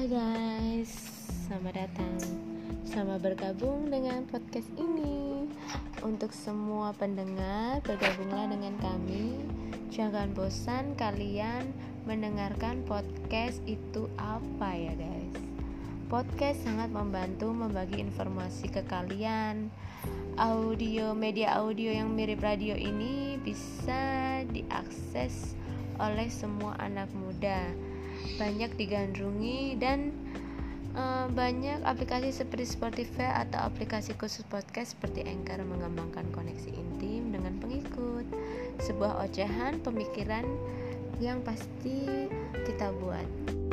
Hai guys, selamat datang. Selamat bergabung dengan podcast ini. Untuk semua pendengar, bergabunglah dengan kami. Jangan bosan kalian mendengarkan podcast itu apa ya guys? Podcast sangat membantu membagi informasi ke kalian. Audio, media audio yang mirip radio ini bisa diakses oleh semua anak muda. Banyak digandrungi dan Uh, banyak aplikasi seperti Spotify atau aplikasi khusus podcast seperti Anchor mengembangkan koneksi intim dengan pengikut. Sebuah ocehan pemikiran yang pasti kita buat.